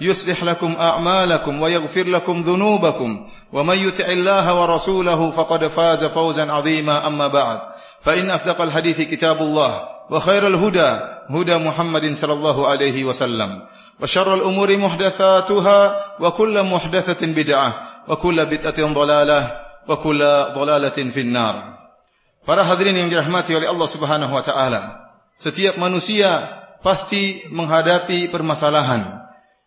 يصلح لكم أعمالكم ويغفر لكم ذنوبكم ومن يطع الله ورسوله فقد فاز فوزا عظيما أما بعد فإن أصدق الحديث كتاب الله وخير الهدى هدى محمد صلى الله عليه وسلم وشر الأمور محدثاتها وكل محدثة بدعة وكل بدعة ضلالة وكل ضلالة في النار Para hadirin yang dirahmati oleh Allah Subhanahu wa taala. Setiap manusia pasti menghadapi permasalahan.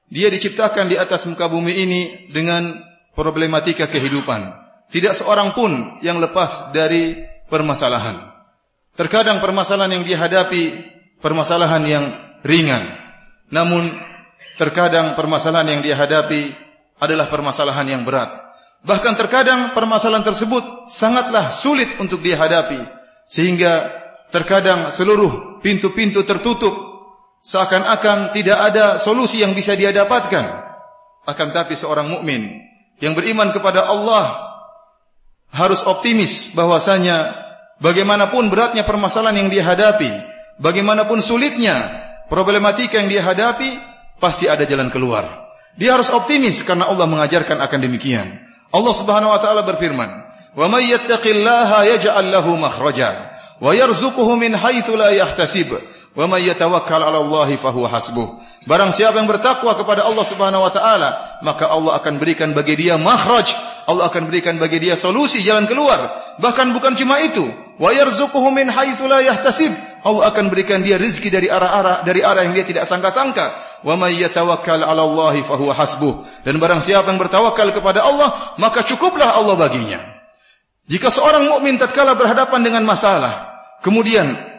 Dia diciptakan di atas muka bumi ini dengan problematika kehidupan. Tidak seorang pun yang lepas dari permasalahan. Terkadang permasalahan yang dihadapi permasalahan yang ringan. Namun terkadang permasalahan yang dihadapi adalah permasalahan yang berat. Bahkan terkadang permasalahan tersebut sangatlah sulit untuk dihadapi sehingga terkadang seluruh pintu-pintu tertutup seakan-akan tidak ada solusi yang bisa dia dapatkan. Akan tapi seorang mukmin yang beriman kepada Allah harus optimis bahwasanya bagaimanapun beratnya permasalahan yang dihadapi, bagaimanapun sulitnya problematika yang dihadapi, pasti ada jalan keluar. Dia harus optimis karena Allah mengajarkan akan demikian. Allah Subhanahu wa taala berfirman, "Wa may yattaqillaha yaj'al lahu makhraja wa yarzuquhu min haitsu la yahtasib wa may yatawakkal 'ala Allah fa huwa hasbuh." Barang siapa yang bertakwa kepada Allah Subhanahu wa taala, maka Allah akan berikan bagi dia makhraj, Allah akan berikan bagi dia solusi jalan keluar. Bahkan bukan cuma itu, wa yarzuquhu min haitsu la yahtasib. Allah akan berikan dia rezeki dari arah-arah dari arah yang dia tidak sangka-sangka. Wa may yatawakkal 'ala Allah fa huwa hasbuh. Dan barang siapa yang bertawakal kepada Allah, maka cukuplah Allah baginya. Jika seorang mukmin tatkala berhadapan dengan masalah, kemudian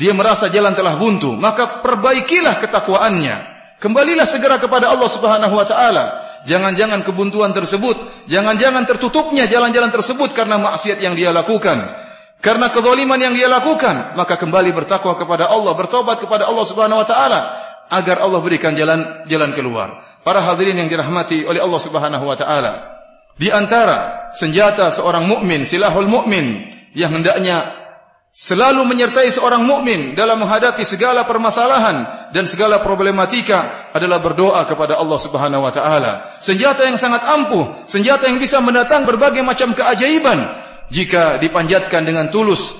dia merasa jalan telah buntu, maka perbaikilah ketakwaannya. Kembalilah segera kepada Allah Subhanahu wa taala. Jangan-jangan kebuntuan tersebut, jangan-jangan tertutupnya jalan-jalan tersebut karena maksiat yang dia lakukan. Karena kezaliman yang dia lakukan, maka kembali bertakwa kepada Allah, bertobat kepada Allah Subhanahu wa taala agar Allah berikan jalan jalan keluar. Para hadirin yang dirahmati oleh Allah Subhanahu wa taala. Di antara senjata seorang mukmin, silahul mukmin yang hendaknya selalu menyertai seorang mukmin dalam menghadapi segala permasalahan dan segala problematika adalah berdoa kepada Allah Subhanahu wa taala. Senjata yang sangat ampuh, senjata yang bisa mendatang berbagai macam keajaiban jika dipanjatkan dengan tulus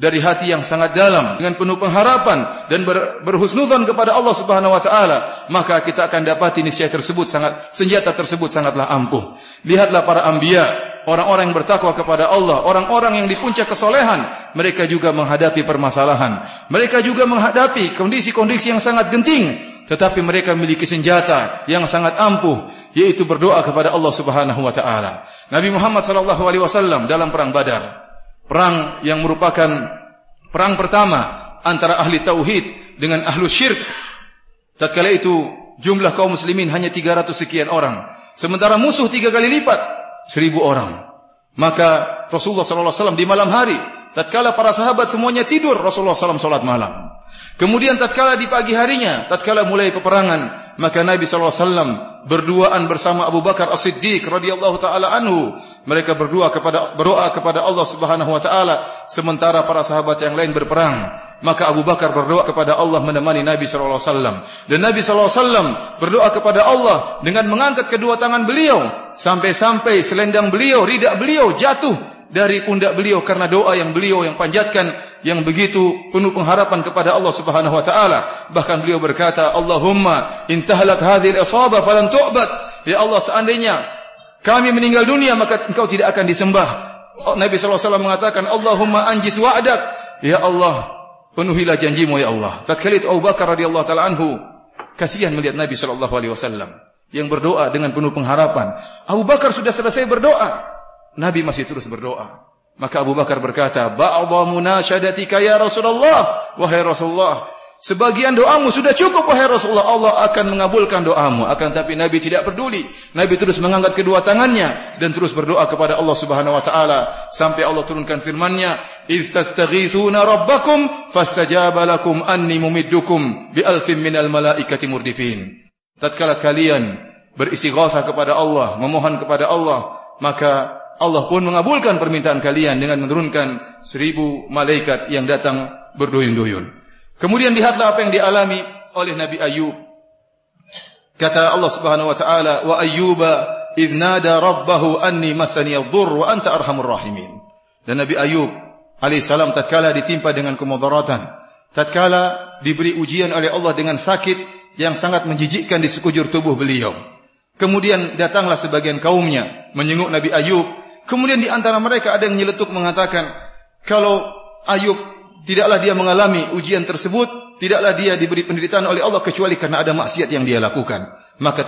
dari hati yang sangat dalam dengan penuh pengharapan dan ber, berhusnudzon kepada Allah Subhanahu wa taala maka kita akan dapat niscaya tersebut sangat senjata tersebut sangatlah ampuh lihatlah para anbiya orang-orang yang bertakwa kepada Allah orang-orang yang di puncak kesolehan mereka juga menghadapi permasalahan. Mereka juga menghadapi kondisi-kondisi yang sangat genting tetapi mereka memiliki senjata yang sangat ampuh yaitu berdoa kepada Allah Subhanahu wa taala. Nabi Muhammad sallallahu alaihi wasallam dalam perang Badar perang yang merupakan perang pertama antara ahli tauhid dengan ahlu syirk. Tatkala itu jumlah kaum muslimin hanya 300 sekian orang, sementara musuh tiga kali lipat, 1000 orang. Maka Rasulullah wasallam di malam hari, tatkala para sahabat semuanya tidur, Rasulullah sallallahu salat malam. Kemudian tatkala di pagi harinya, tatkala mulai peperangan, maka Nabi wasallam berduaan bersama Abu Bakar As-Siddiq radhiyallahu taala anhu. Mereka berdua kepada berdoa kepada Allah Subhanahu wa taala sementara para sahabat yang lain berperang. Maka Abu Bakar berdoa kepada Allah menemani Nabi sallallahu alaihi wasallam. Dan Nabi sallallahu alaihi wasallam berdoa kepada Allah dengan mengangkat kedua tangan beliau sampai-sampai selendang beliau, ridak beliau jatuh dari pundak beliau karena doa yang beliau yang panjatkan yang begitu penuh pengharapan kepada Allah Subhanahu wa taala. Bahkan beliau berkata Allahumma intahlak hadhil isaba falan tu'bad. Ya Allah seandainya kami meninggal dunia maka engkau tidak akan disembah. Nabi sallallahu alaihi wasallam mengatakan Allahumma anjis wa'dak. Ya Allah penuhilah janjimu ya Allah. Tatkala itu Abu Bakar radhiyallahu taala anhu kasihan melihat Nabi sallallahu alaihi wasallam yang berdoa dengan penuh pengharapan. Abu Bakar sudah selesai berdoa, Nabi masih terus berdoa. Maka Abu Bakar berkata, "Ba'dha munasyadatika ya Rasulullah, wahai Rasulullah, Sebagian doamu sudah cukup wahai Rasulullah. Allah akan mengabulkan doamu. Akan tapi Nabi tidak peduli. Nabi terus mengangkat kedua tangannya dan terus berdoa kepada Allah Subhanahu wa taala sampai Allah turunkan firman-Nya, "Idz tastaghithuna rabbakum fastajaba lakum anni mumiddukum bi alfin minal malaikati murdifin." Tatkala kalian beristighatsah kepada Allah, memohon kepada Allah, maka Allah pun mengabulkan permintaan kalian dengan menurunkan seribu malaikat yang datang berduyun-duyun. Kemudian lihatlah apa yang dialami oleh Nabi Ayub. Kata Allah Subhanahu wa taala, "Wa Ayyuba idz nada rabbahu anni masani adh-dhurr wa anta arhamur rahimin." Dan Nabi Ayub alaihi salam tatkala ditimpa dengan kemudaratan, tatkala diberi ujian oleh Allah dengan sakit yang sangat menjijikkan di sekujur tubuh beliau. Kemudian datanglah sebagian kaumnya menyenguk Nabi Ayub. Kemudian di antara mereka ada yang nyeletuk mengatakan, kalau Ayub tidaklah dia mengalami ujian tersebut, tidaklah dia diberi penderitaan oleh Allah kecuali karena ada maksiat yang dia lakukan. Maka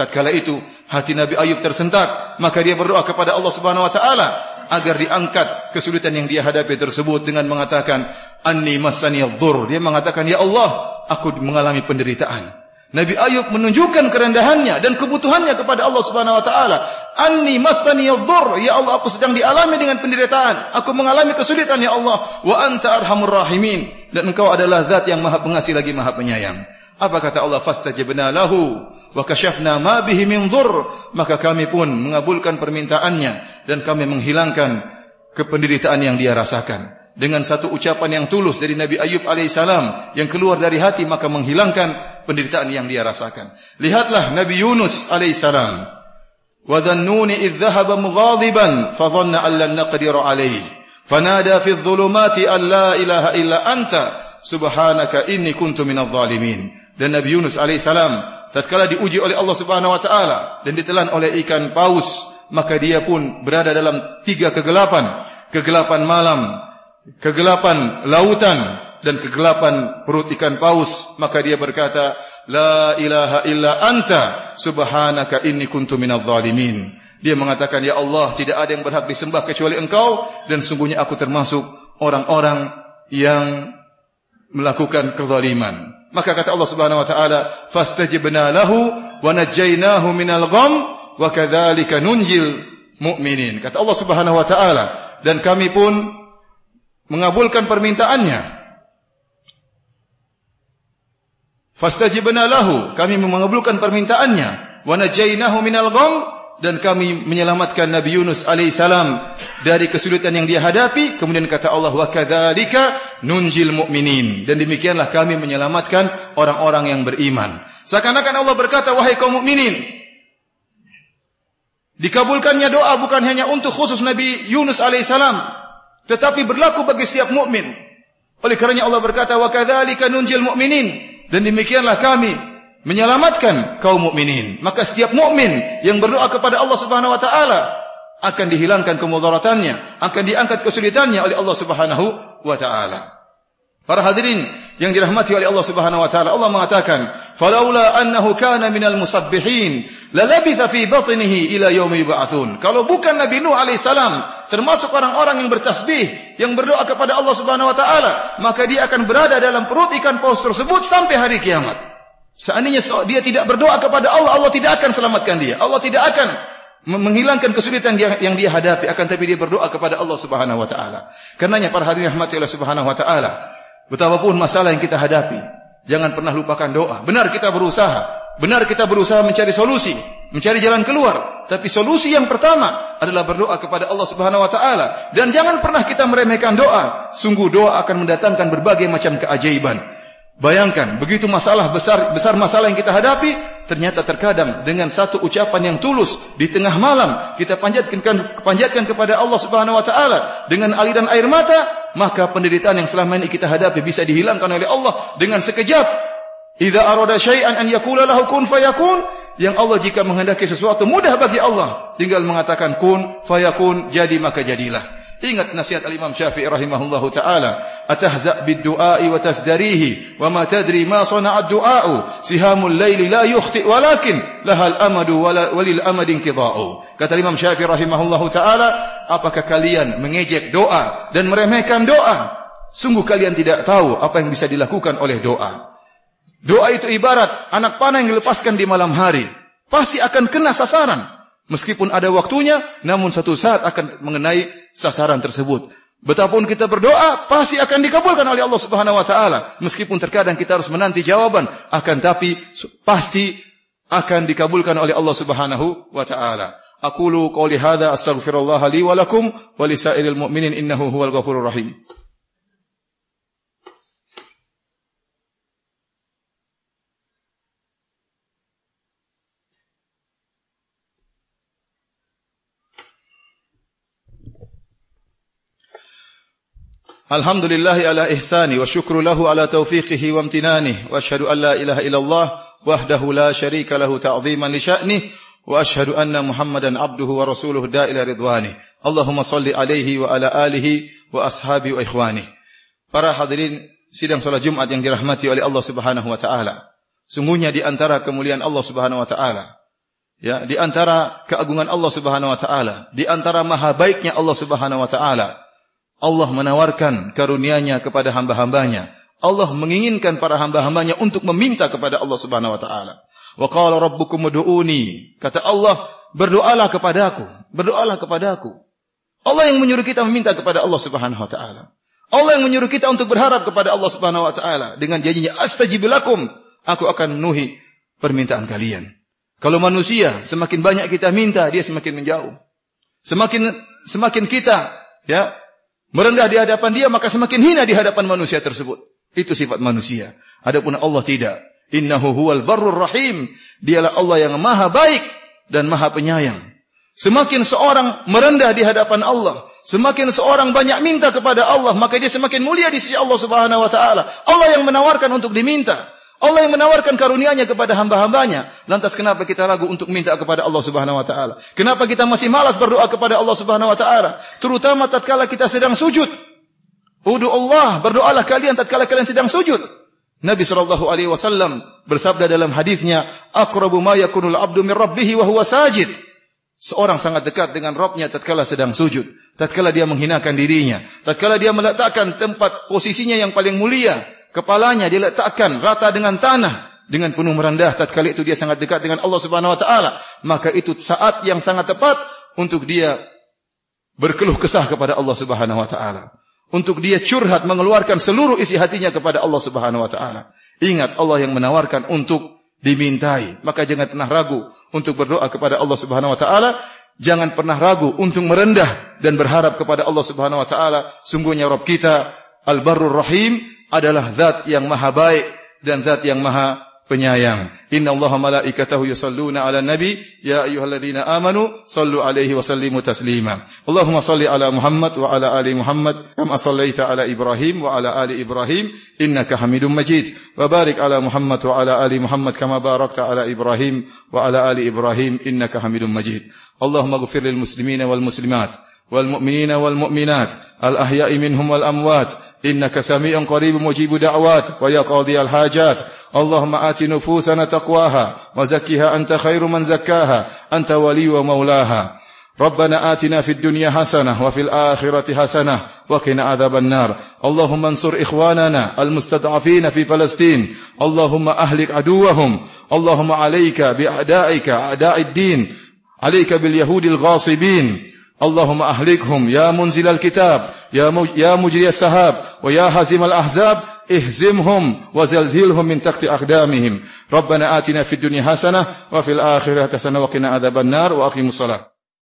tatkala itu hati Nabi Ayub tersentak, maka dia berdoa kepada Allah Subhanahu wa taala agar diangkat kesulitan yang dia hadapi tersebut dengan mengatakan anni masani dhur. Dia mengatakan ya Allah, aku mengalami penderitaan. Nabi Ayub menunjukkan kerendahannya dan kebutuhannya kepada Allah Subhanahu wa taala. Anni masani dhur, ya Allah aku sedang dialami dengan penderitaan. Aku mengalami kesulitan ya Allah. Wa anta arhamur rahimin. Dan engkau adalah zat yang maha pengasih lagi maha penyayang. Apa kata Allah? Fastajibna lahu wa kashafna ma bihi min dhur. Maka kami pun mengabulkan permintaannya dan kami menghilangkan kependeritaan yang dia rasakan dengan satu ucapan yang tulus dari Nabi Ayub alaihissalam yang keluar dari hati maka menghilangkan penderitaan yang dia rasakan. Lihatlah Nabi Yunus alaihissalam. Wa dhannuni idh dhahaba mughadiban fa dhanna an lan naqdir alayhi. Fanada fi dhulumati an la ilaha illa anta subhanaka inni kuntu minadh dhalimin. Dan Nabi Yunus alaihissalam tatkala diuji oleh Allah Subhanahu wa taala dan ditelan oleh ikan paus maka dia pun berada dalam tiga kegelapan. Kegelapan malam kegelapan lautan dan kegelapan perut ikan paus. Maka dia berkata la ilaha illa anta subhanaka inni kuntu minadh dhalimin dia mengatakan ya Allah tidak ada yang berhak disembah kecuali engkau dan sungguhnya aku termasuk orang-orang yang melakukan kezaliman. Maka kata Allah Subhanahu wa taala fastajibna lahu wa najjaynahu minal gham wa kadzalika nunjil mu'minin kata Allah Subhanahu wa taala dan kami pun mengabulkan permintaannya. Fastajibna lahu, kami mengabulkan permintaannya. Wa najainahu minal gham dan kami menyelamatkan Nabi Yunus alaihissalam dari kesulitan yang dia hadapi. Kemudian kata Allah wa kadzalika nunjil mu'minin dan demikianlah kami menyelamatkan orang-orang yang beriman. Seakan-akan Allah berkata wahai kaum mukminin dikabulkannya doa bukan hanya untuk khusus Nabi Yunus alaihissalam tetapi berlaku bagi setiap mukmin. Oleh kerana Allah berkata wa kadzalika nunjil mu'minin dan demikianlah kami menyelamatkan kaum mukminin. Maka setiap mukmin yang berdoa kepada Allah Subhanahu wa taala akan dihilangkan kemudaratannya, akan diangkat kesulitannya oleh Allah Subhanahu wa taala. Para hadirin yang dirahmati oleh Allah Subhanahu wa taala, Allah mengatakan, "Falaula annahu kana minal musabbihin, lalabitha fi batnihi ila yaumi yub'atsun." Kalau bukan Nabi Nuh alaihi salam termasuk orang-orang yang bertasbih, yang berdoa kepada Allah Subhanahu wa taala, maka dia akan berada dalam perut ikan paus tersebut sampai hari kiamat. Seandainya dia tidak berdoa kepada Allah, Allah tidak akan selamatkan dia. Allah tidak akan menghilangkan kesulitan yang dia hadapi akan tapi dia berdoa kepada Allah Subhanahu wa taala. Karenanya para hadirin rahmati Allah Subhanahu wa taala, Betapapun masalah yang kita hadapi, jangan pernah lupakan doa. Benar kita berusaha, benar kita berusaha mencari solusi, mencari jalan keluar. Tapi solusi yang pertama adalah berdoa kepada Allah Subhanahu Wa Taala. Dan jangan pernah kita meremehkan doa. Sungguh doa akan mendatangkan berbagai macam keajaiban. Bayangkan, begitu masalah besar besar masalah yang kita hadapi, ternyata terkadang dengan satu ucapan yang tulus di tengah malam kita panjatkan panjatkan kepada Allah Subhanahu wa taala dengan aliran air mata, maka penderitaan yang selama ini kita hadapi bisa dihilangkan oleh Allah dengan sekejap. Idza arada syai'an an yakula lahu kun fayakun, yang Allah jika menghendaki sesuatu mudah bagi Allah, tinggal mengatakan kun fayakun, jadi maka jadilah. Ingat nasihat al-Imam Syafi'i rahimahullahu taala, atahza bid-du'a'i wa tasdarihi wa ma tadri ma sana'a ad-du'a'u sihamul laili la yukhti walakin lahal amadu walil amadin qida'u. Kata Imam Syafi'i rahimahullahu taala, apakah kalian mengejek doa dan meremehkan doa? Sungguh kalian tidak tahu apa yang bisa dilakukan oleh doa. Doa itu ibarat anak panah yang dilepaskan di malam hari. Pasti akan kena sasaran. Meskipun ada waktunya, namun satu saat akan mengenai sasaran tersebut. Betapapun kita berdoa, pasti akan dikabulkan oleh Allah Subhanahu Wa Taala. Meskipun terkadang kita harus menanti jawaban, akan tapi pasti akan dikabulkan oleh Allah Subhanahu Wa Taala. Aku lu qauli hadza astaghfirullah li wa lakum wa lisairil mu'minin innahu huwal ghafurur rahim. Alhamdulillahi ala ihsani wa syukru lahu ala taufiqihi wa amtinani. Wa ashadu an la ilaha illallah wahdahu la sharika lahu ta'ziman li sya'ni wa ashadu anna muhammadan abduhu wa rasuluh da'ila ridwani. Allahumma salli alaihi wa ala alihi wa ashabi wa ikhwani. Para hadirin sidang salat jumat yang dirahmati oleh Allah subhanahu wa ta'ala. Sungguhnya di antara kemuliaan Allah subhanahu wa ta'ala. Ya, di antara keagungan Allah subhanahu wa ta'ala. Di antara maha baiknya Allah subhanahu wa ta'ala. Allah menawarkan karunia-Nya kepada hamba-hambanya. Allah menginginkan para hamba-hambanya untuk meminta kepada Allah Subhanahu wa taala. Wa qala rabbukum ud'uni. Kata Allah, berdoalah kepadaku, berdoalah kepadaku. Allah yang menyuruh kita meminta kepada Allah Subhanahu wa taala. Allah yang menyuruh kita untuk berharap kepada Allah Subhanahu wa taala dengan janjinya astajib lakum, aku akan memenuhi permintaan kalian. Kalau manusia semakin banyak kita minta, dia semakin menjauh. Semakin semakin kita ya merendah di hadapan dia maka semakin hina di hadapan manusia tersebut. Itu sifat manusia. Adapun Allah tidak. Innahu huwal barrur rahim. Dialah Allah yang maha baik dan maha penyayang. Semakin seorang merendah di hadapan Allah, semakin seorang banyak minta kepada Allah, maka dia semakin mulia di sisi Allah Subhanahu wa taala. Allah yang menawarkan untuk diminta. Allah yang menawarkan karunia-Nya kepada hamba-hambanya. Lantas kenapa kita ragu untuk minta kepada Allah Subhanahu wa taala? Kenapa kita masih malas berdoa kepada Allah Subhanahu wa taala? Terutama tatkala kita sedang sujud. Udu Allah, berdoalah kalian tatkala kalian sedang sujud. Nabi sallallahu alaihi wasallam bersabda dalam hadisnya, "Aqrabu ma yakunul 'abdu min rabbih wa huwa sajid." Seorang sangat dekat dengan Rabbnya tatkala sedang sujud, tatkala dia menghinakan dirinya, tatkala dia meletakkan tempat posisinya yang paling mulia kepalanya dia letakkan rata dengan tanah dengan penuh merendah. Tatkala itu dia sangat dekat dengan Allah Subhanahu wa taala maka itu saat yang sangat tepat untuk dia berkeluh kesah kepada Allah Subhanahu wa taala. Untuk dia curhat mengeluarkan seluruh isi hatinya kepada Allah Subhanahu wa taala. Ingat Allah yang menawarkan untuk dimintai. Maka jangan pernah ragu untuk berdoa kepada Allah Subhanahu wa taala. Jangan pernah ragu untuk merendah dan berharap kepada Allah Subhanahu wa taala. Sungguhnya Rabb kita Al-Barrur Rahim adalah zat yang maha baik dan zat yang maha penyayang. Inna Allah malaikatahu yusalluna ala nabi ya ayyuhalladzina amanu sallu alaihi wa sallimu taslima. Allahumma salli ala Muhammad wa ala ali Muhammad kama sallaita ala Ibrahim wa ala ali Ibrahim innaka Hamidum Majid. Wa barik ala Muhammad wa ala ali Muhammad kama barakta ala Ibrahim wa ala ali Ibrahim innaka Hamidum Majid. Allahumma ighfir lil muslimina wal muslimat al ahya'i minhum wal amwat إنك سميع قريب مجيب دعوات ويا قاضي الحاجات. اللهم آت نفوسنا تقواها وزكها أنت خير من زكاها أنت ولي ومولاها. ربنا آتنا في الدنيا حسنة وفي الآخرة حسنة وقنا عذاب النار. اللهم انصر إخواننا المستضعفين في فلسطين. اللهم أهلك عدوهم. اللهم عليك بأعدائك أعداء الدين. عليك باليهود الغاصبين. اللهم أهلكهم يا منزل الكتاب يا يا مجري السحاب ويا هزم الأحزاب اهزمهم وزلزلهم من تحت أقدامهم. ربنا آتنا في الدنيا حسنة وفي الآخرة حسنة وقنا عذاب النار وأقيموا الصلاة.